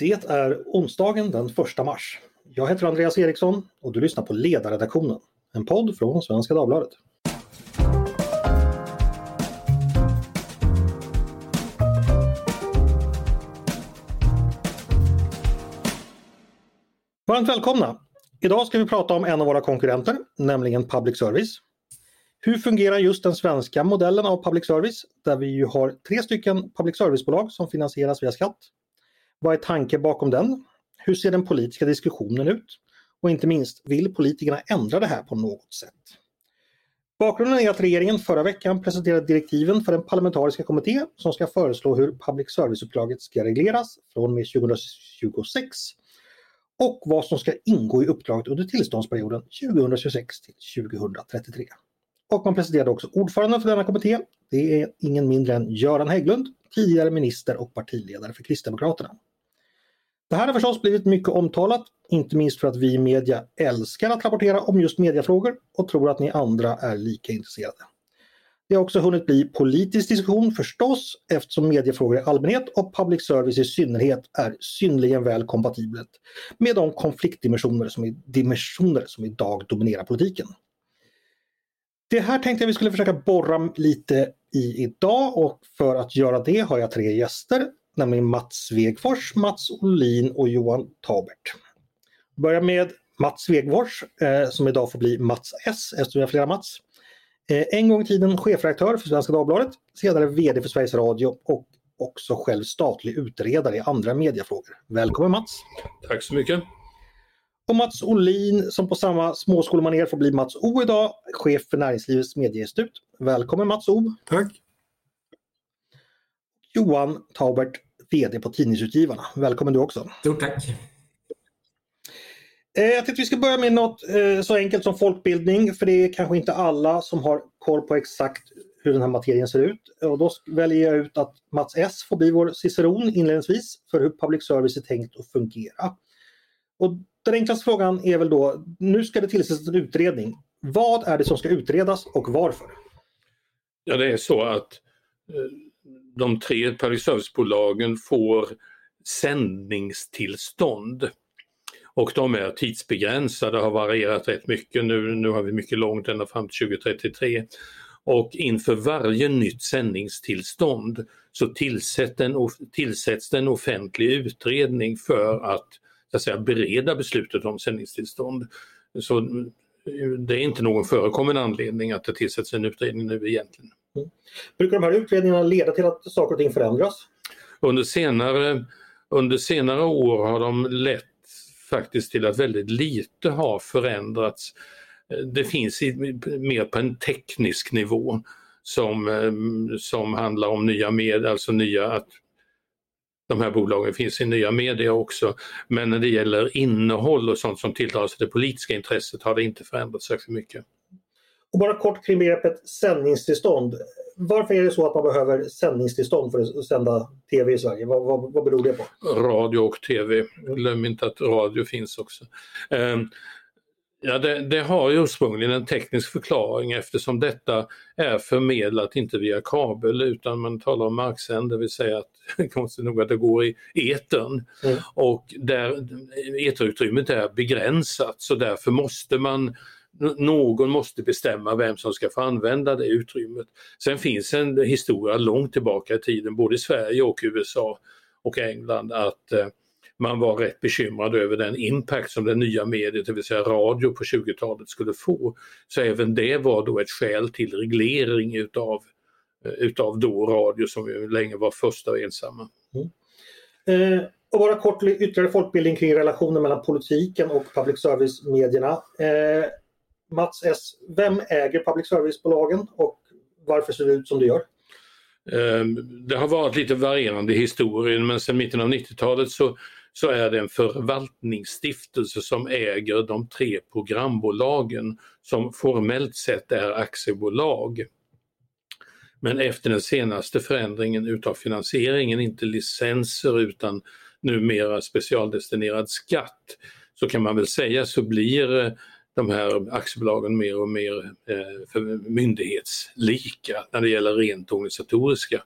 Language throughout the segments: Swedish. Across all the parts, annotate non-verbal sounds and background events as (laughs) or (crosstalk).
Det är onsdagen den 1 mars. Jag heter Andreas Eriksson och du lyssnar på Ledarredaktionen, en podd från Svenska Dagbladet. Varmt välkomna! Idag ska vi prata om en av våra konkurrenter, nämligen public service. Hur fungerar just den svenska modellen av public service, där vi ju har tre stycken public service-bolag som finansieras via skatt? Vad är tanken bakom den? Hur ser den politiska diskussionen ut? Och inte minst, vill politikerna ändra det här på något sätt? Bakgrunden är att regeringen förra veckan presenterade direktiven för den parlamentariska kommitté som ska föreslå hur public service-uppdraget ska regleras från och med 2026 och vad som ska ingå i uppdraget under tillståndsperioden 2026 till 2033. Och man presenterade också ordföranden för denna kommitté. Det är ingen mindre än Göran Hägglund, tidigare minister och partiledare för Kristdemokraterna. Det här har förstås blivit mycket omtalat, inte minst för att vi i media älskar att rapportera om just mediafrågor och tror att ni andra är lika intresserade. Det har också hunnit bli politisk diskussion förstås eftersom mediefrågor i allmänhet och public service i synnerhet är synnerligen väl kompatibelt med de konfliktdimensioner som, i, dimensioner som idag dominerar politiken. Det här tänkte jag vi skulle försöka borra lite i idag och för att göra det har jag tre gäster nämligen Mats Svegfors, Mats Olin och Johan Tabert. Börjar med Mats Svegfors eh, som idag får bli Mats S eftersom vi har flera Mats. Eh, en gång i tiden chefredaktör för Svenska Dagbladet, senare VD för Sveriges Radio och också själv statlig utredare i andra mediafrågor. Välkommen Mats! Tack så mycket! Och Mats Olin som på samma småskolemanér får bli Mats O idag, chef för Näringslivets medieinstitut. Välkommen Mats O! Tack! Johan Taubert, VD på Tidningsutgivarna. Välkommen du också. Stort tack. Eh, jag tänkte vi ska börja med något eh, så enkelt som folkbildning för det är kanske inte alla som har koll på exakt hur den här materien ser ut. Och då väljer jag ut att Mats S får bli vår ciceron inledningsvis för hur public service är tänkt att fungera. Och den enklaste frågan är väl då, nu ska det tillsättas en utredning. Vad är det som ska utredas och varför? Ja det är så att eh, de tre public service-bolagen får sändningstillstånd. Och de är tidsbegränsade, har varierat rätt mycket. Nu, nu har vi mycket långt ända fram till 2033. Och inför varje nytt sändningstillstånd så tillsätts en, tillsätts en offentlig utredning för att, så att säga, bereda beslutet om sändningstillstånd. Så mm, det är inte någon förekommande anledning att det tillsätts en utredning nu egentligen. Mm. Brukar de här utredningarna leda till att saker och ting förändras? Under senare, under senare år har de lett faktiskt till att väldigt lite har förändrats. Det finns i, mer på en teknisk nivå som, eh, som handlar om nya medier, alltså nya att de här bolagen finns i nya medier också. Men när det gäller innehåll och sånt som tilldrar sig det politiska intresset har det inte förändrats särskilt mycket. Och bara kort kring begreppet sändningstillstånd. Varför är det så att man behöver sändningstillstånd för att sända TV i Sverige? Vad, vad, vad beror det på? Radio och TV. Glöm inte att radio finns också. Um, Ja, det, det, har ursprungligen en teknisk förklaring eftersom detta är förmedlat inte via kabel utan man talar om marksänd, det vill säga att (laughs) konstigt nog att det går i etern. Mm. Och där eterutrymmet är begränsat så därför måste man någon måste bestämma vem som ska få använda det utrymmet. Sen finns en historia långt tillbaka i tiden, både i Sverige och USA och England, att eh, man var rätt bekymrad över den impact som det nya mediet, det vill säga radio på 20-talet skulle få. Så även det var då ett skäl till reglering utav, eh, utav då radio som ju länge var första och ensamma. Mm. Eh, och bara kort ytterligare folkbildning kring relationen mellan politiken och public service-medierna. Eh, Mats S, vem äger public service-bolagen och varför ser det ut som det gör? Ehm, det har varit lite varierande i historien men sedan mitten av 90-talet så, så är det en förvaltningsstiftelse som äger de tre programbolagen som formellt sett är aktiebolag. Men efter den senaste förändringen utav finansieringen, inte licenser utan numera specialdestinerad skatt, så kan man väl säga så blir eh, de här aktiebolagen mer och mer eh, myndighetslika när det gäller rent organisatoriska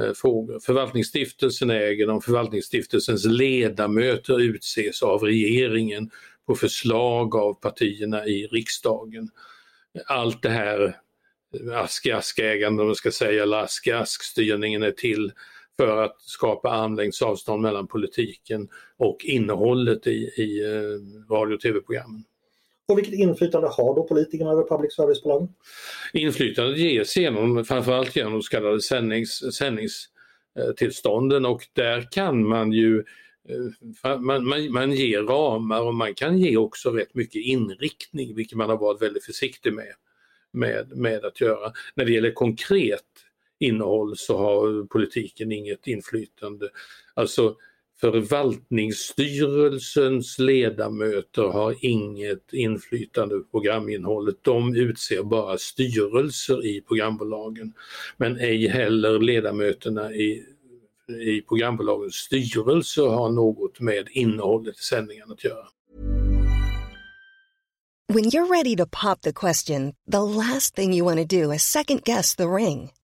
eh, frågor. Förvaltningsstiftelsen äger dem, förvaltningsstiftelsens ledamöter utses av regeringen på förslag av partierna i riksdagen. Allt det här eh, ask-ask-ägande om man ska säga, eller ask-ask-styrningen är till för att skapa armlängds avstånd mellan politiken och innehållet i, i eh, radio och tv-programmen. Och vilket inflytande har då politikerna över public service-bolagen? Inflytandet ges genom, framförallt genom så kallade sändnings, sändningstillstånden och där kan man ju eh, man, man, man ger ramar och man kan ge också rätt mycket inriktning vilket man har varit väldigt försiktig med, med, med att göra. När det gäller konkret innehåll så har politiken inget inflytande. Alltså Förvaltningsstyrelsens ledamöter har inget inflytande på programinnehållet. De utser bara styrelser i programbolagen. Men ej heller ledamöterna i, i programbolagens styrelser har något med innehållet i sändningen att göra. When you're ready to pop the question, the last thing you want to do is second guess the ring.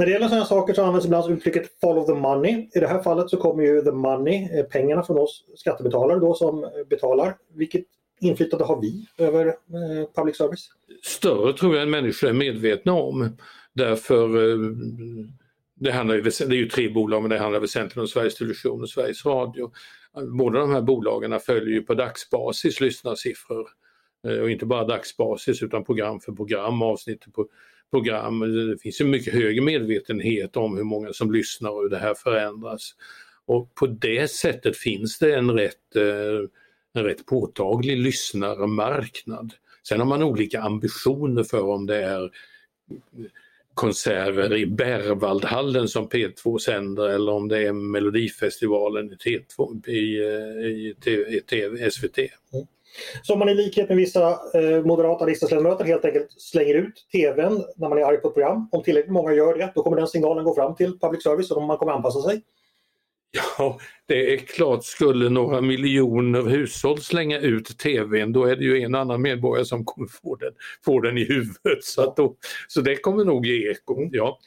När det gäller sådana saker så används ibland uttrycket follow the money. I det här fallet så kommer ju the money, eh, pengarna från oss skattebetalare då som eh, betalar. Vilket inflytande har vi över eh, public service? Större tror jag än människor är medvetna om. Därför det, handlar ju, det är ju tre bolag men det handlar väsentligen om Sveriges Television och Sveriges Radio. Båda de här bolagen följer ju på dagsbasis lyssnarsiffror. Och inte bara dagsbasis utan program för program, avsnitt på program. Det finns en mycket högre medvetenhet om hur många som lyssnar och hur det här förändras. Och på det sättet finns det en rätt, eh, en rätt påtaglig lyssnarmarknad. Sen har man olika ambitioner för om det är konserter i Berwaldhallen som P2 sänder eller om det är Melodifestivalen i, T2, i, eh, i, i, i TV, SVT. Mm. Så om man i likhet med vissa eh, moderata riksdagsledamöter helt enkelt slänger ut TVn när man är arg på ett program. Om tillräckligt många gör det, då kommer den signalen gå fram till public service och man kommer anpassa sig. Ja, det är klart, skulle några miljoner hushåll slänga ut TVn då är det ju en annan medborgare som kommer få den, få den i huvudet. Så, att då, så det kommer nog ge eko. Ja.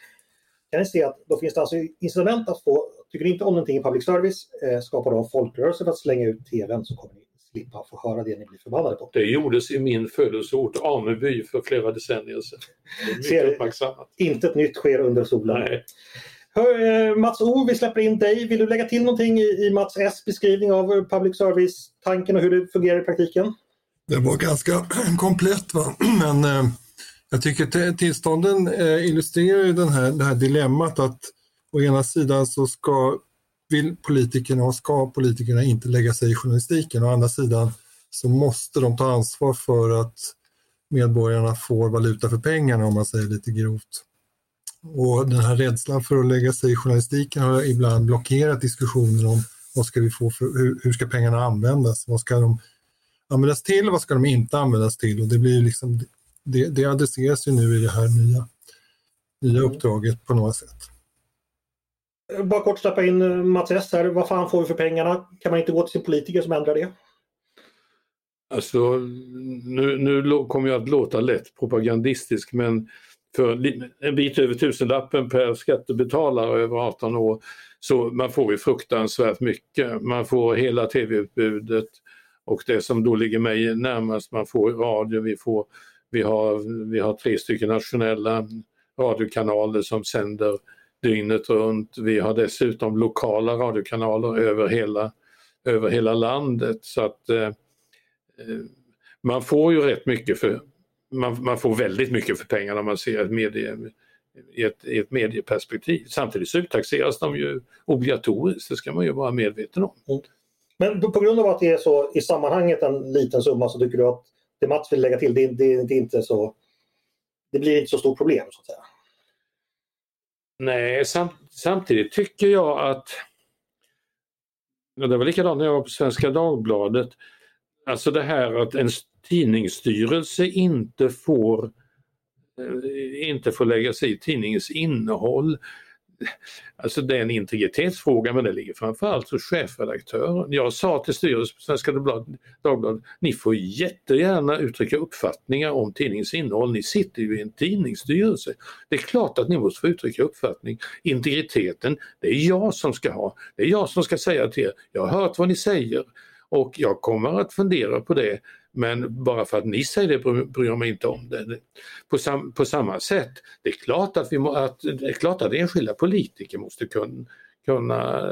Kan ni se att då finns det alltså incitament att få, tycker ni inte om någonting i public service, eh, skapa då en folkrörelse för att slänga ut TVn så kommer ni slippa få höra det ni blir förbannade på. Det gjordes i min födelseort Aneby för flera decennier sedan. Ser, uppmärksammat. Intet nytt sker under solen. Nej. Hör, eh, Mats O, vi släpper in dig. Vill du lägga till någonting i, i Mats S beskrivning av public service-tanken och hur det fungerar i praktiken? Det var ganska (clears throat) komplett va? (clears throat) men eh, jag tycker tillstånden eh, illustrerar ju den här, det här dilemmat att å ena sidan så ska vill politikerna och ska politikerna inte lägga sig i journalistiken. Å andra sidan så måste de ta ansvar för att medborgarna får valuta för pengarna om man säger lite grovt. Och den här rädslan för att lägga sig i journalistiken har ibland blockerat diskussionen om vad ska vi få för, hur, hur ska pengarna användas? Vad ska de användas till och vad ska de inte användas till? Och det, blir liksom, det, det adresseras ju nu i det här nya, nya uppdraget på något sätt. Bara kort släppa in eh, Mats S här. Vad fan får vi för pengarna? Kan man inte gå till sin politiker som ändrar det? Alltså, nu, nu kommer jag att låta lätt propagandistisk men för en bit över tusenlappen per skattebetalare över 18 år så man får ju fruktansvärt mycket. Man får hela tv-utbudet och det som då ligger mig närmast, man får radio, vi, får, vi, har, vi har tre stycken nationella radiokanaler som sänder dygnet runt. Vi har dessutom lokala radiokanaler över hela, över hela landet så att eh, eh, man får ju rätt mycket för man, man, får väldigt mycket för pengarna om man ser ett medie, i, ett, i ett medieperspektiv. Samtidigt så uttaxeras de ju obligatoriskt, det ska man ju vara medveten om. Mm. Men på grund av att det är så i sammanhanget en liten summa så tycker du att det Mats vill lägga till, det, det, det inte så det blir inte så stort problem så att säga? Nej, sam samtidigt tycker jag att det var likadant när jag var på Svenska Dagbladet. Alltså det här att en tidningsstyrelse inte får eh, inte får lägga sig i tidningens innehåll. Alltså det är en integritetsfråga men det ligger framförallt hos chefredaktören. Jag sa till styrelsen på Svenska Dagbladet, ni får jättegärna uttrycka uppfattningar om tidningens innehåll. Ni sitter ju i en tidningsstyrelse. Det är klart att ni måste få uttrycka uppfattning. Integriteten, det är jag som ska ha. Det är jag som ska säga till er, jag har hört vad ni säger och jag kommer att fundera på det men bara för att ni säger det bryr jag mig inte om det. På, sam, på samma sätt, det är, klart att vi må, att, det är klart att enskilda politiker måste kunna, kunna,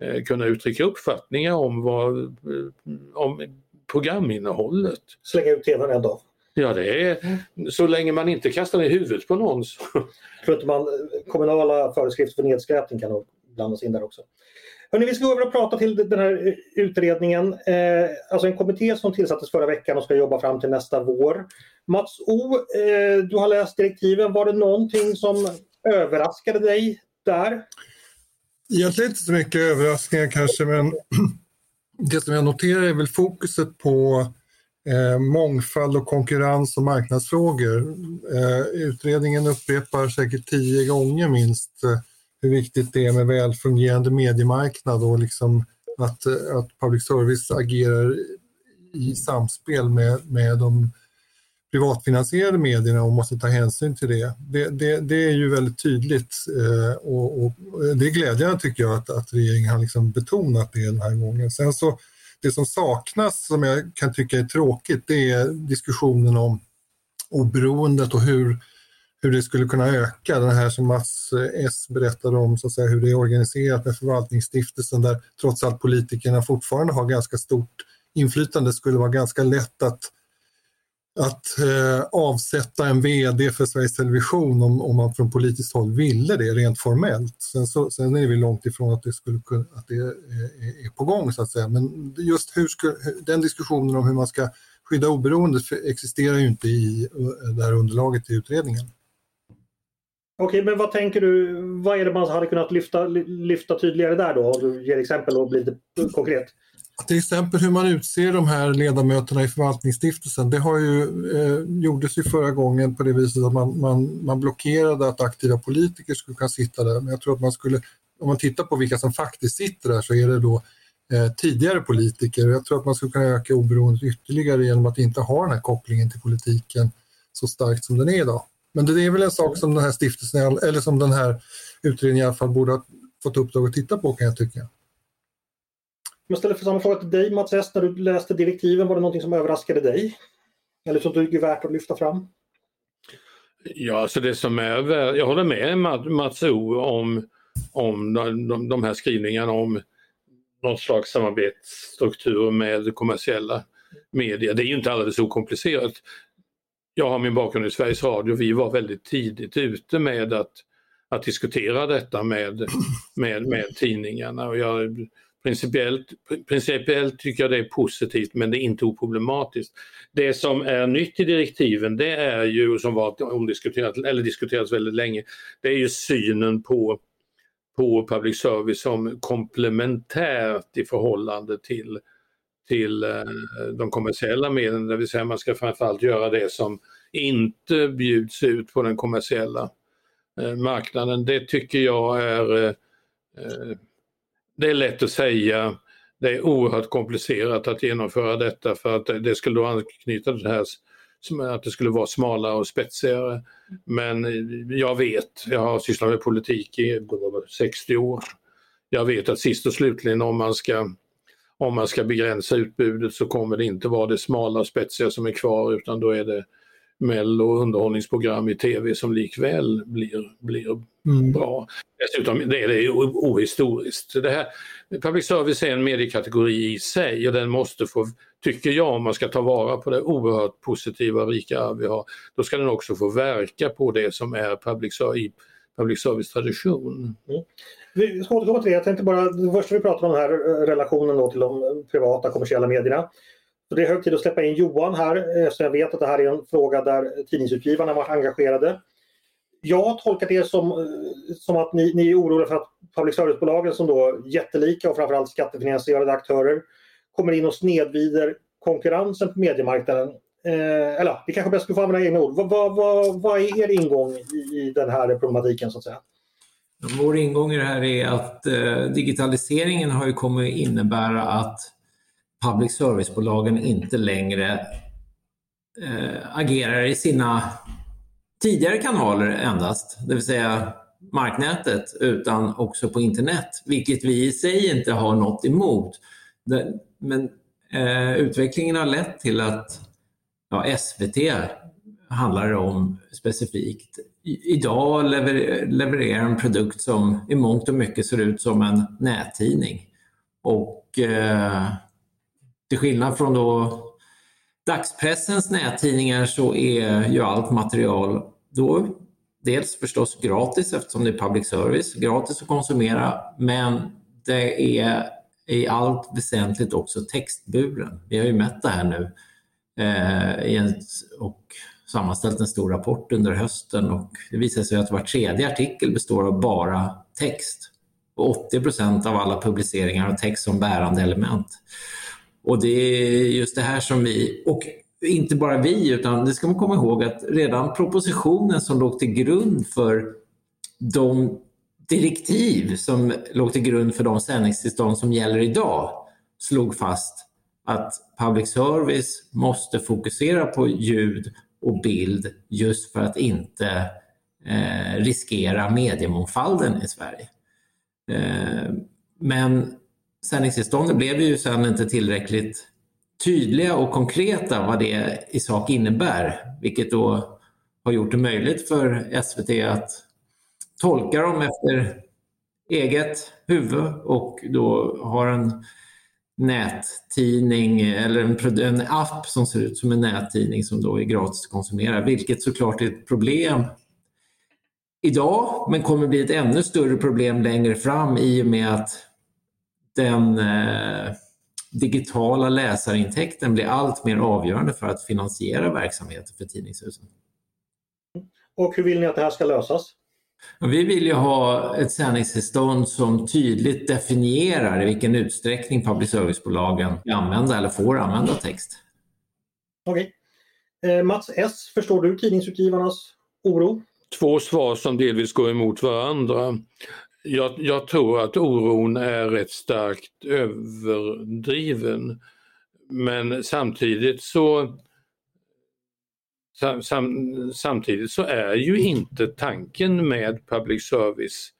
eh, kunna uttrycka uppfattningar om, vad, eh, om programinnehållet. Slänga ut tvn en dag. Ja, det är så länge man inte kastar ner huvudet på någon. Så. Inte man kommunala föreskrifter för nedskräpning kan blandas in där också. Hörrni, vi ska gå över och prata till den här eh, utredningen. Eh, alltså en kommitté som tillsattes förra veckan och ska jobba fram till nästa vår. Mats O, eh, du har läst direktiven. Var det någonting som överraskade dig där? Egentligen inte så mycket överraskningar kanske, men (clears throat) det som jag noterar är väl fokuset på eh, mångfald och konkurrens och marknadsfrågor. Eh, utredningen upprepar säkert tio gånger minst eh, hur viktigt det är med välfungerande mediemarknad och liksom att, eh, att public service agerar i samspel med, med de privatfinansierade medierna och måste ta hänsyn till det. Det, det, det är ju väldigt tydligt eh, och, och, eh, det är glädjande tycker jag att, att regeringen har liksom betonat det den här gången. Sen så, det som saknas som jag kan tycka är tråkigt det är diskussionen om oberoendet och hur hur det skulle kunna öka. Det här som Mats eh, S berättade om, så att säga, hur det är organiserat med förvaltningsstiftelsen där trots allt politikerna fortfarande har ganska stort inflytande. Det skulle vara ganska lätt att, att eh, avsätta en VD för Sveriges Television om, om man från politiskt håll ville det rent formellt. Sen, så, sen är vi långt ifrån att det, skulle kunna, att det är, är på gång så att säga. Men just hur skulle, den diskussionen om hur man ska skydda oberoendet existerar ju inte i eh, det här underlaget till utredningen. Okej, men vad tänker du, vad är det man hade kunnat lyfta, lyfta tydligare där då? Om du ger exempel och blir lite konkret. Till exempel hur man utser de här ledamöterna i förvaltningsstiftelsen. Det har ju, eh, gjordes ju förra gången på det viset att man, man, man blockerade att aktiva politiker skulle kunna sitta där. Men jag tror att man skulle, om man tittar på vilka som faktiskt sitter där så är det då eh, tidigare politiker. Jag tror att man skulle kunna öka oberoendet ytterligare genom att inte ha den här kopplingen till politiken så starkt som den är idag. Men det är väl en sak som den här stiftelsen, eller som den här utredningen i alla fall borde ha fått uppdrag att titta på kan jag tycka. Jag ställer för samma fråga till dig Mats Est. När du läste direktiven, var det någonting som överraskade dig? Eller som du tycker är värt att lyfta fram? Ja, alltså det som är, jag håller med Mats O om, om de, de här skrivningarna om någon slags samarbetsstruktur med kommersiella medier. Det är ju inte alldeles okomplicerat jag har min bakgrund i Sveriges Radio. Vi var väldigt tidigt ute med att, att diskutera detta med, med, med tidningarna. Och jag, principiellt, principiellt tycker jag det är positivt men det är inte oproblematiskt. Det som är nytt i direktiven det är ju, som var omdiskuterat, eller diskuterats väldigt länge, det är ju synen på, på public service som komplementärt i förhållande till till eh, de kommersiella medlen, det vill säga man ska framförallt göra det som inte bjuds ut på den kommersiella eh, marknaden. Det tycker jag är, eh, det är lätt att säga, det är oerhört komplicerat att genomföra detta för att det skulle då anknyta till det här att det skulle vara smalare och spetsigare. Men jag vet, jag har sysslat med politik i 60 år. Jag vet att sist och slutligen om man ska om man ska begränsa utbudet så kommer det inte vara det smala spetsiga som är kvar utan då är det Mello och underhållningsprogram i tv som likväl blir, blir mm. bra. Dessutom det är det ohistoriskt. Det här, public service är en mediekategori i sig och den måste få, tycker jag, om man ska ta vara på det oerhört positiva och rika arv vi har, då ska den också få verka på det som är public, i public service-tradition. Mm. Vi ska återkomma till det. Jag tänkte bara, det första vi pratar om den här eh, relationen då till de eh, privata kommersiella medierna. Så det är hög tid att släppa in Johan här, eh, så jag vet att det här är en fråga där tidningsutgivarna varit engagerade. jag har tolkat det som, som att ni, ni är oroliga för att public service-bolagen som då jättelika och framförallt skattefinansierade aktörer kommer in och snedvider konkurrensen på mediemarknaden. Eh, eller vi kanske bäst ska få använda egna ord. Vad, vad, vad, vad är er ingång i, i den här problematiken så att säga? Vår ingång i det här är att eh, digitaliseringen har ju kommit innebära att public service-bolagen inte längre eh, agerar i sina tidigare kanaler endast, det vill säga marknätet, utan också på internet, vilket vi i sig inte har något emot. Men eh, utvecklingen har lett till att ja, SVT handlar det om specifikt. idag lever, levererar en produkt som i mångt och mycket ser ut som en nättidning. Och eh, till skillnad från då dagspressens nättidningar så är ju allt material då dels förstås gratis eftersom det är public service, gratis att konsumera, men det är i allt väsentligt också textburen. Vi har ju mätt det här nu Eh, och sammanställt en stor rapport under hösten och det visade sig att var tredje artikel består av bara text. Och 80 procent av alla publiceringar har text som bärande element. Och det är just det här som vi, och inte bara vi, utan det ska man komma ihåg att redan propositionen som låg till grund för de direktiv som låg till grund för de sändningstillstånd som gäller idag slog fast att public service måste fokusera på ljud och bild just för att inte eh, riskera mediemångfalden i Sverige. Eh, men sändningstillstånden blev ju sen inte tillräckligt tydliga och konkreta vad det i sak innebär, vilket då har gjort det möjligt för SVT att tolka dem efter eget huvud och då har en nättidning eller en, en app som ser ut som en nättidning som då är gratis att konsumera, vilket såklart är ett problem idag men kommer bli ett ännu större problem längre fram i och med att den eh, digitala läsarintäkten blir allt mer avgörande för att finansiera verksamheten för tidningshusen. Och hur vill ni att det här ska lösas? Vi vill ju ha ett sändningstillstånd som tydligt definierar i vilken utsträckning public service-bolagen använda eller får använda text. Okej. Okay. Eh, Mats S, förstår du tidningsutgivarnas oro? Två svar som delvis går emot varandra. Jag, jag, tror att oron är rätt starkt överdriven. Men samtidigt så sam, sam, samtidigt så är ju inte tanken med public service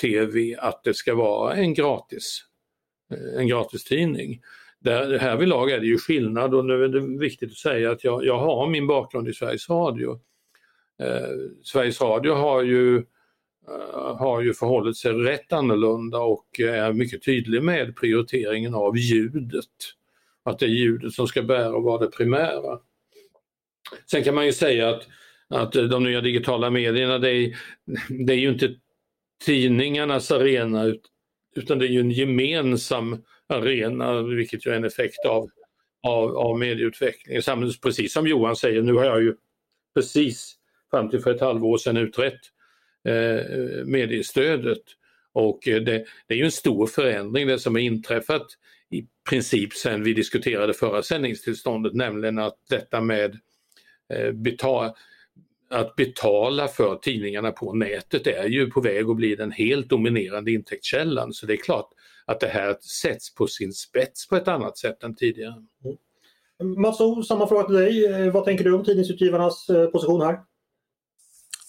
TV att det ska vara en gratis eh, en gratistidning. Där, härvidlag är det ju skillnad och nu är det viktigt att säga att jag, jag har min bakgrund i Sveriges Radio. Eh, Sveriges Radio har ju Eh, har ju förhållit sig rätt annorlunda och är mycket tydlig med prioriteringen av ljudet. Att det är ljudet som ska bära och vara det primära. Sen kan man ju säga att, att de nya digitala medierna det är, det är ju inte tidningarnas arena utan det är ju en gemensam arena vilket ju är en effekt av, av, av medieutvecklingen. Precis som Johan säger, nu har jag ju precis fram till för ett halvår sedan utrett eh, mediestödet. Och eh, det, det, är ju en stor förändring det som har inträffat i princip sedan vi diskuterade förra sändningstillståndet, nämligen att detta med eh, betal, att betala för tidningarna på nätet är ju på väg att bli den helt dominerande intäktskällan. Så det är klart att det här sätts på sin spets på ett annat sätt än tidigare. Mm. Mats O, samma fråga till dig. Eh, vad tänker du om tidningsutgivarnas eh, position här?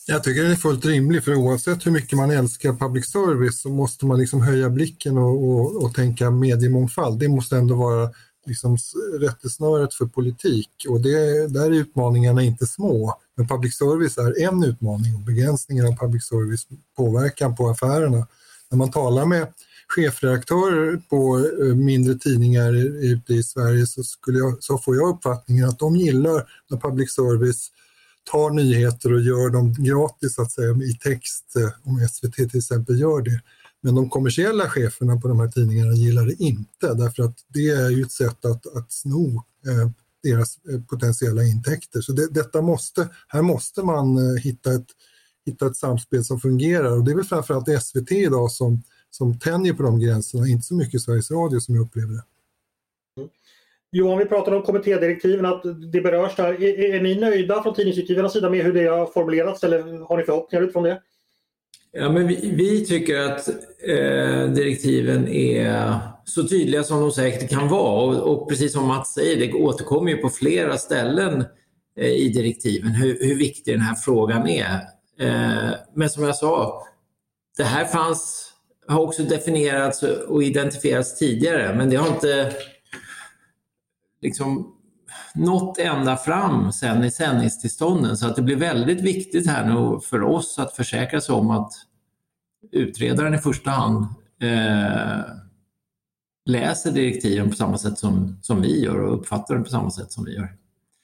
Jag tycker den är fullt rimlig för oavsett hur mycket man älskar public service så måste man liksom höja blicken och, och, och tänka mediemångfald. Det måste ändå vara liksom rättesnöret för politik och det, där är utmaningarna inte små. Men public service är en utmaning och begränsningen av public service påverkan på affärerna. När man talar med chefredaktörer på eh, mindre tidningar ute i Sverige så, skulle jag, så får jag uppfattningen att de gillar när public service tar nyheter och gör dem gratis att säga, i text, eh, om SVT till exempel gör det. Men de kommersiella cheferna på de här tidningarna gillar det inte därför att det är ju ett sätt att, att sno eh, deras eh, potentiella intäkter. Så det, detta måste, här måste man eh, hitta ett, hitta ett samspel som fungerar. Och det är väl framförallt SVT idag som, som tänjer på de gränserna, inte så mycket Sveriges Radio som jag upplever det. Mm. Johan, vi pratade om kommittédirektiven, att det berörs där. Är, är ni nöjda från tidningsutgivarnas sida med hur det har formulerats eller har ni förhoppningar utifrån det? Ja, men vi, vi tycker att eh, direktiven är så tydliga som de säkert kan vara och, och, precis som Mats säger, det återkommer ju på flera ställen eh, i direktiven hur, hur, viktig den här frågan är. Eh, men som jag sa, det här fanns, har också definierats och identifierats tidigare men det har inte liksom nått ända fram sen i sändningstillstånden. Så att det blir väldigt viktigt här nu för oss att försäkra sig om att utredaren i första hand eh, läser direktiven på samma sätt som, som vi gör och uppfattar dem på samma sätt som vi gör.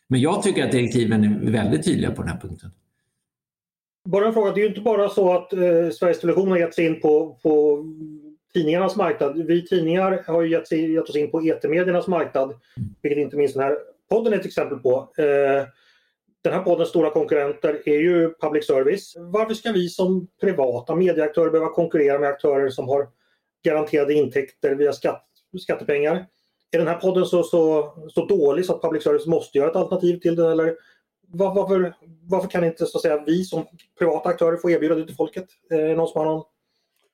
Men jag tycker att direktiven är väldigt tydliga på den här punkten. Bara en fråga, det är ju inte bara så att eh, Sveriges Television har gett sig in på, på tidningarnas marknad. Vi tidningar har ju gett, gett oss in på etermediernas marknad, vilket inte minst den här podden är ett exempel på. Eh, den här poddens stora konkurrenter är ju public service. Varför ska vi som privata medieaktörer behöva konkurrera med aktörer som har garanterade intäkter via skatt, skattepengar? Är den här podden så, så, så dålig så att public service måste göra ett alternativ till den? Eller var, varför, varför kan inte så att säga, vi som privata aktörer få erbjuda det till folket? Eh, någon som har någon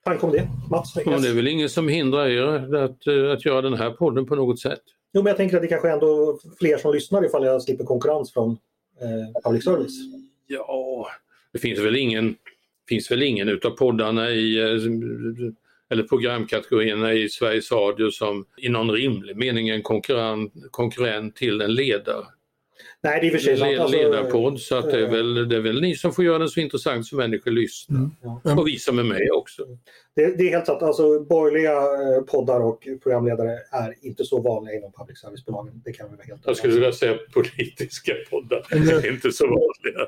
tanke om det? Mats? Ja, det är väl ingen som hindrar er att, att göra den här podden på något sätt? Jo, men jag tänker att det kanske ändå fler som lyssnar ifall jag slipper konkurrens från eh, public service. Ja, det finns väl ingen, finns väl ingen utav poddarna i eh, eller programkategorierna i Sveriges Radio som i någon rimlig mening är en konkurrent, konkurrent till en ledare. Nej, det är för sig. Alltså, ledarpodd, så att det, är eh, väl, det är väl ni som får göra den så intressant så människor lyssnar. Mm. Ja. Och vi som är med också. Det, det, är helt sant. Alltså, borgerliga eh, poddar och programledare är inte så vanliga inom public service-bolagen. Det kan vi vara helt Jag skulle vilja säga politiska poddar är inte så vanliga.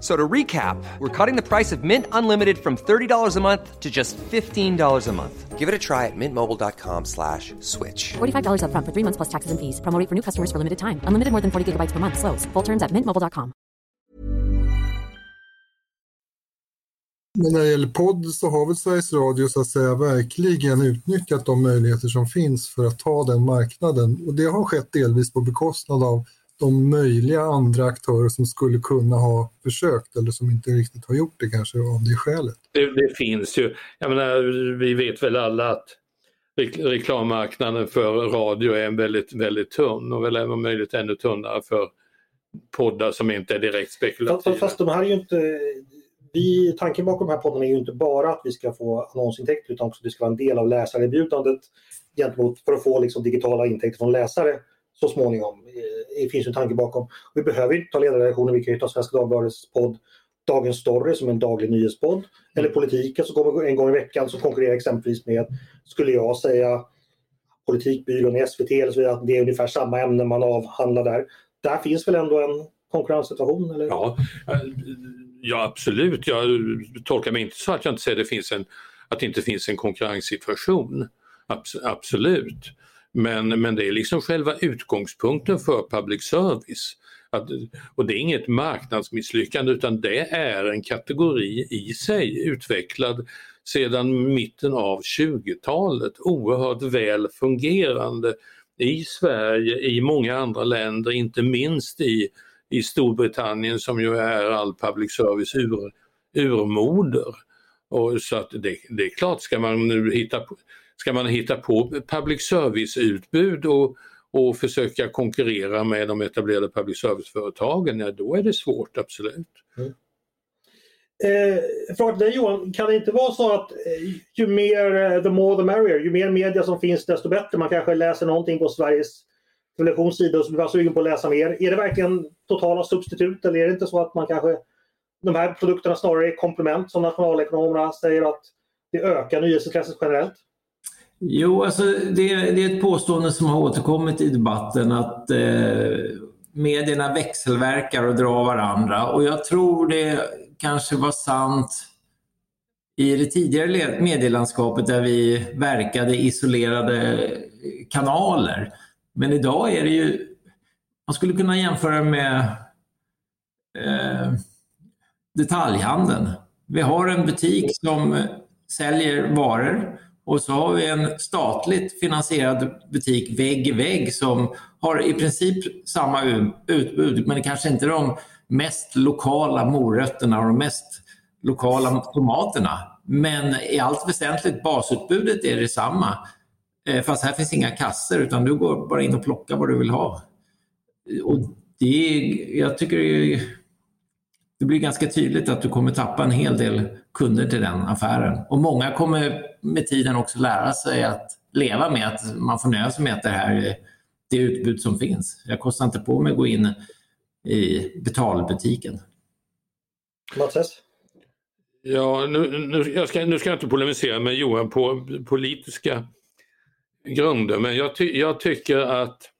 So to recap, we're cutting the price of Mint Unlimited from $30 a month to just $15 a month. Give it a try at mintmobile.com slash switch. $45 up front for three months plus taxes and fees. Promo for new customers for limited time. Unlimited more than 40 gigabytes per month. Slows. Full terms at mintmobile.com. Men när det gäller podd så har väl Sveriges Radio så att säga verkligen utnyttjat de möjligheter som finns för att ta den marknaden. Och det har skett delvis på bekostnad av de möjliga andra aktörer som skulle kunna ha försökt eller som inte riktigt har gjort det kanske av det skälet. Det, det finns ju, jag menar, vi vet väl alla att reklammarknaden för radio är väldigt, väldigt tunn och väl även möjligt ännu tunnare för poddar som inte är direkt spekulativa. Fast, de här är ju inte, vi, tanken bakom de här poddarna är ju inte bara att vi ska få annonsintäkter utan också att det ska vara en del av läsarerbjudandet gentemot för att få liksom digitala intäkter från läsare så småningom. Eh, det finns en tanke bakom. Vi behöver inte ta ledarredaktionen, vi kan ju ta Svenska Dagbladets podd Dagens Story som en daglig nyhetspodd. Eller politiken som kommer en gång i veckan som konkurrerar exempelvis med, skulle jag säga, Politikbyrån i SVT eller så vidare, det är ungefär samma ämne man avhandlar där. Där finns väl ändå en konkurrenssituation? Eller? Ja, eh, ja, absolut. Jag tolkar mig inte så att jag inte säger att det, finns en, att det inte finns en konkurrenssituation. Abs absolut. Men, men det är liksom själva utgångspunkten för public service. Att, och det är inget marknadsmisslyckande utan det är en kategori i sig utvecklad sedan mitten av 20-talet, oerhört väl fungerande i Sverige, i många andra länder, inte minst i, i Storbritannien som ju är all public service ur, urmoder. Och så att det, det är klart, ska man nu hitta på, Ska man hitta på public service-utbud och, och försöka konkurrera med de etablerade public service-företagen, ja då är det svårt, absolut. Mm. Eh, fråga till dig Johan, kan det inte vara så att eh, ju mer, eh, the more the merrier, ju mer media som finns desto bättre. Man kanske läser någonting på Sveriges Televisions sida och så blir man sugen på att läsa mer. Är det verkligen totala substitut eller är det inte så att man kanske de här produkterna snarare är komplement som nationalekonomerna säger att det ökar nyhetsintresset generellt? Jo, alltså det, det, är ett påstående som har återkommit i debatten att eh, medierna växelverkar och drar varandra och jag tror det kanske var sant i det tidigare medielandskapet där vi verkade isolerade kanaler. Men idag är det ju, man skulle kunna jämföra med eh, detaljhandeln. Vi har en butik som säljer varor och så har vi en statligt finansierad butik vägg i vägg som har i princip samma utbud men kanske inte de mest lokala morötterna och de mest lokala tomaterna. Men i allt väsentligt basutbudet är detsamma. Eh, fast här finns inga kasser utan du går bara in och plockar vad du vill ha. Och det är, jag tycker det är blir ganska tydligt att du kommer tappa en hel del kunder till den affären. Och många kommer med tiden också lära sig att leva med att man får nöja sig med att det här är det utbud som finns. Jag kostar inte på mig att gå in i betalbutiken. Mats Ja, nu, nu, jag ska, nu ska jag inte polemisera med Johan på politiska grunder men jag, ty, jag tycker att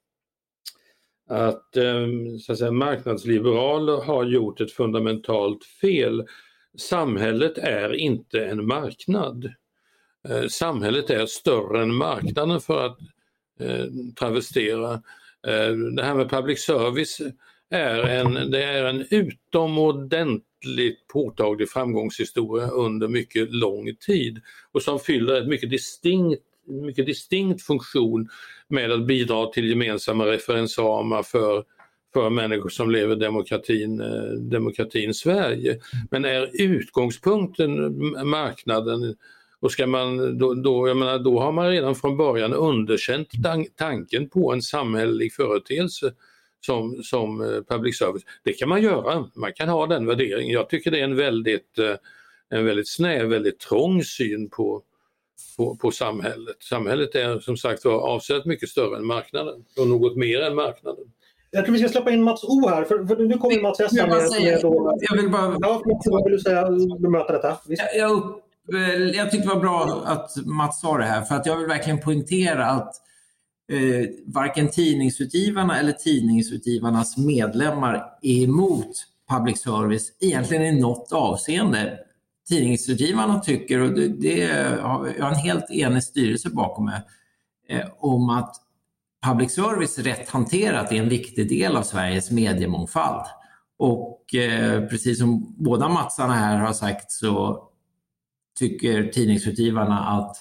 att, ehm, så att säga, marknadsliberaler har gjort ett fundamentalt fel. Samhället är inte en marknad. Eh, samhället är större än marknaden för att eh, travestera. Eh, det här med public service är en, det är en utomordentligt påtaglig framgångshistoria under mycket lång tid och som fyller en mycket distinkt mycket distinkt funktion med att bidra till gemensamma referensramar för, för människor som lever demokratin, eh, demokratin Sverige. Men är utgångspunkten marknaden och ska man, då, då, jag menar, då har man redan från början underkänt tanken på en samhällelig företeelse som, som eh, public service. Det kan man göra, man kan ha den värderingen. Jag tycker det är en väldigt, eh, en väldigt snäv, väldigt trång syn på, på, på samhället. Samhället är som sagt var avsevärt mycket större än marknaden och något mer än marknaden. Jag tror vi ska släppa in Mats O här, för, för nu kommer Mats S med, med då... Jag vill bara... Ja, vad vill du säga, bemöta detta? Jag, jag, jag tyckte det var bra att Mats sa det här, för att jag vill verkligen poängtera att eh, varken tidningsutgivarna eller tidningsutgivarnas medlemmar är emot public service egentligen i något avseende tidningsutgivarna tycker, och det, det har jag en helt enig styrelse bakom mig, eh, om att public service rätt hanterat är en viktig del av Sveriges mediemångfald. Och eh, precis som båda Matsarna här har sagt så tycker tidningsutgivarna att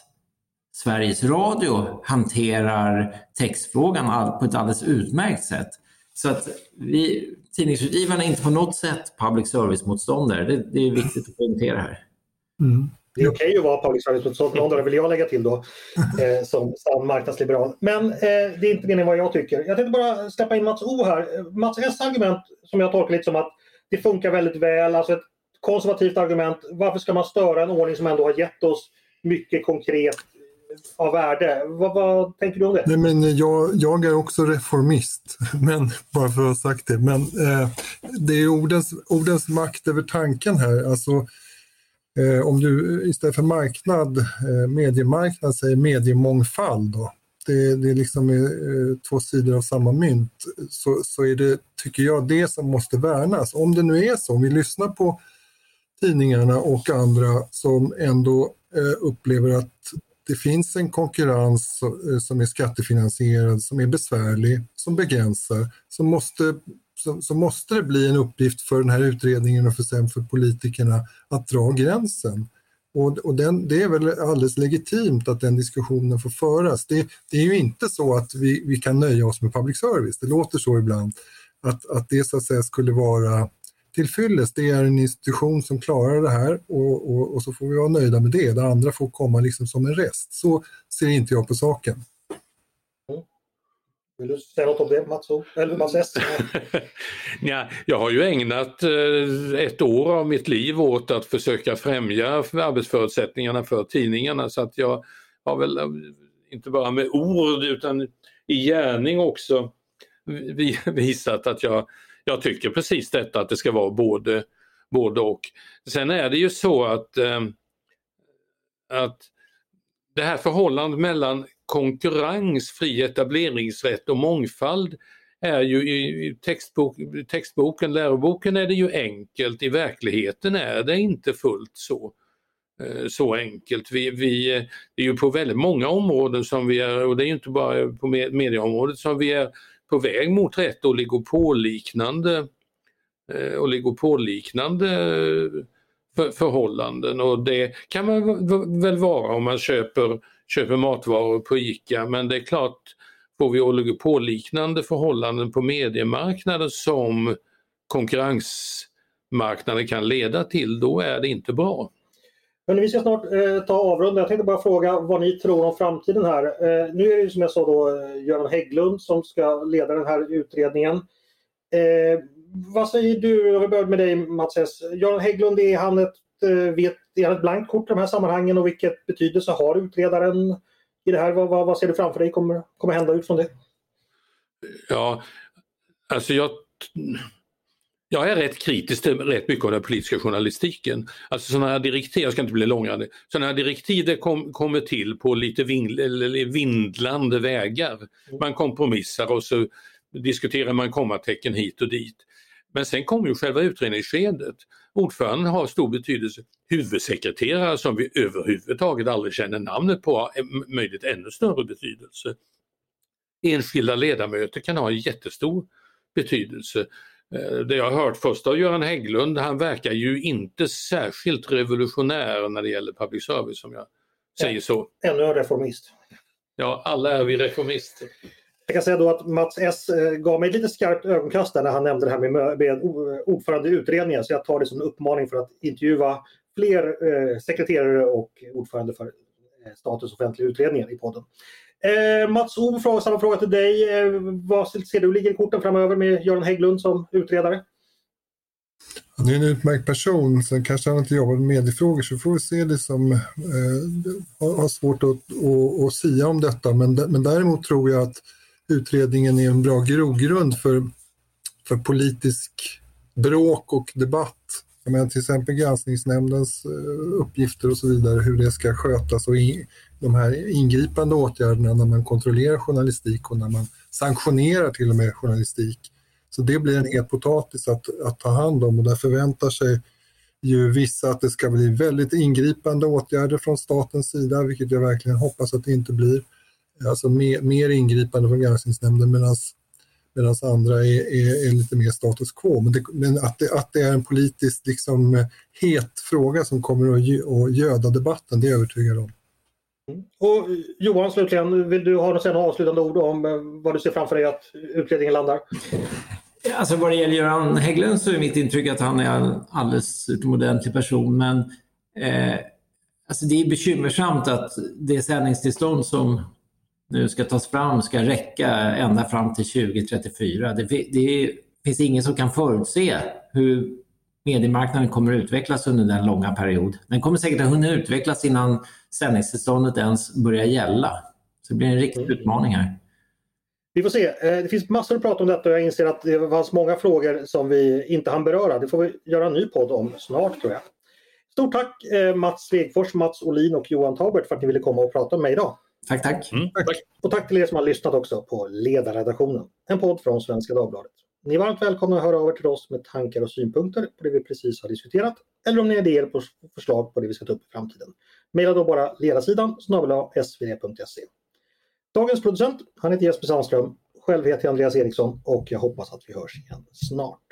Sveriges Radio hanterar textfrågan på ett alldeles utmärkt sätt. Så att vi, tidningsutgivarna är inte på något sätt public service-motståndare. Det, det, är viktigt att poängtera här. Mm. Det är okej okay att vara public service-motståndare vill jag lägga till då (laughs) eh, som sann marknadsliberal. Men eh, det är inte meningen vad jag tycker. Jag tänkte bara släppa in Mats O här. Mats S argument som jag tolkar lite som att det funkar väldigt väl, alltså ett konservativt argument. Varför ska man störa en ordning som ändå har gett oss mycket konkret av värde. Vad, vad, tänker du om det? Nej, men jag, jag är också reformist, (laughs) men, bara för att ha sagt det. Men eh, det är ordens, ordens makt över tanken här. Alltså, eh, om du istället för marknad, eh, mediemarknad, säger mediemångfald. Då. Det, det är liksom eh, två sidor av samma mynt. Så, så är det, tycker jag, det som måste värnas. Om det nu är så, om vi lyssnar på tidningarna och andra som ändå eh, upplever att det finns en konkurrens eh, som är skattefinansierad, som är besvärlig, som begränsar, så måste, så, så måste det bli en uppgift för den här utredningen och för, sen för politikerna att dra gränsen. Och, och den, det är väl alldeles legitimt att den diskussionen får föras. Det, det är ju inte så att vi, vi kan nöja oss med public service, det låter så ibland, att, att det så att säga skulle vara till fyllest. Det är en institution som klarar det här och, och, och, så får vi vara nöjda med det. Det andra får komma liksom som en rest. Så ser inte jag på saken. Mm. Vill du säga något om det Mats, eller Mats S? (laughs) ja, jag har ju ägnat eh, ett år av mitt liv åt att försöka främja arbetsförutsättningarna för tidningarna så att jag har väl eh, inte bara med ord utan i gärning också (laughs) visat att jag jag tycker precis detta att det ska vara både, både och. Sen är det ju så att, eh, att det här förhållandet mellan konkurrens, fri etableringsrätt och mångfald är ju i textbok, textboken, läroboken är det ju enkelt, i verkligheten är det inte fullt så eh, så enkelt. Vi, vi, eh, det är ju på väldigt många områden som vi är, och det är inte bara på medieområdet, som vi är på väg mot rätt oligopolliknande eh, oligopolliknande eh, för, förhållanden och det kan man väl vara om man köper, köper matvaror på ICA men det är klart får vi oligopolliknande förhållanden på mediemarknaden som konkurrensmarknaden kan leda till, då är det inte bra. Men vi ska snart eh, ta avrunda. Jag tänkte bara fråga vad ni tror om framtiden här. Eh, nu är det som jag sa då eh, Göran Hägglund som ska leda den här utredningen. Eh, vad säger du, jag vi börjar med dig Mats S. Göran Hägglund, är han ett, eh, vet, är han ett blankt kort i de här sammanhangen och vilket betydelse har utredaren i det här? Vad, vad, vad ser du framför dig kommer, kommer hända utifrån det? Ja, alltså jag jag är rätt kritisk till rätt mycket av den politiska journalistiken. Alltså sådana här direktiv, jag ska inte bli långrandig, sådana här direktiv kom, kommer till på lite vind, vindlande vägar. Mm. Man kompromissar och så diskuterar man kommatecken hit och dit. Men sen kommer ju själva utredningsskedet. Ordföranden har stor betydelse. Huvudsekreterare som vi överhuvudtaget aldrig känner namnet på har möjligt ännu större betydelse. Enskilda ledamöter kan ha en jättestor betydelse. Eh, det jag har hört först av Göran Hägglund, han verkar ju inte särskilt revolutionär när det gäller public service om jag säger så. Ännu en reformist. Ja, alla är vi reformister. Jag kan säga då att Mats S eh, gav mig lite skarpt ögonkast när han nämnde det här med, med ordförande i utredningen så jag tar det som en uppmaning för att intervjua fler eh, sekreterare och ordförande för eh, Statens offentliga utredningar i podden. Eh, Mats O, frågar samma fråga till dig. Eh, vad ser du ligger i korten framöver med Göran Hägglund som utredare? Han är en utmärkt person, sen kanske han inte jobbar med mediefrågor så får vi se det som, eh, har svårt att, att, att sia om detta men, men däremot tror jag att utredningen är en bra grogrund för, för politisk bråk och debatt. Jag menar, till exempel granskningsnämndens eh, uppgifter och så vidare, hur det ska skötas och de här ingripande åtgärderna när man kontrollerar journalistik och när man sanktionerar till och med journalistik. Så det blir en het potatis att, att ta hand om och där förväntar sig ju vissa att det ska bli väldigt ingripande åtgärder från statens sida, vilket jag verkligen hoppas att det inte blir. Alltså mer, mer ingripande från granskningsnämnden medan andra är, är, är, lite mer status quo. Men, det, men att, det, att det är en politiskt liksom het fråga som kommer att göda debatten, det är jag övertygad om. Och Johan, slutligen, vill du ha några avslutande ord om eh, vad du ser framför dig att utredningen landar? Alltså vad det gäller Göran Hägglund så är mitt intryck att han är en alldeles utomordentlig person men eh, alltså det är bekymmersamt att det sändningstillstånd som nu ska tas fram ska räcka ända fram till 2034. Det, det finns ingen som kan förutse hur mediemarknaden kommer att utvecklas under den långa period. Den kommer säkert att hunna utvecklas innan sändningstillståndet ens börjar gälla. Så det blir en riktig utmaning här. Vi får se. Eh, det finns massor att prata om detta och jag inser att det fanns många frågor som vi inte hann beröra. Det får vi göra en ny podd om snart tror jag. Stort tack eh, Mats Svegfors, Mats Olin och Johan Taubert för att ni ville komma och prata med mig idag. Tack, tack. Mm, tack. Och tack till er som har lyssnat också på Ledarredaktionen, en podd från Svenska Dagbladet. Ni är varmt välkomna att höra av er till oss med tankar och synpunkter på det vi precis har diskuterat eller om ni har idéer på förslag på det vi ska ta upp i framtiden. Maila då bara ledarsidan svd.se. Dagens producent, han heter Jesper Sandström. Själv heter jag Andreas Eriksson och jag hoppas att vi hörs igen snart.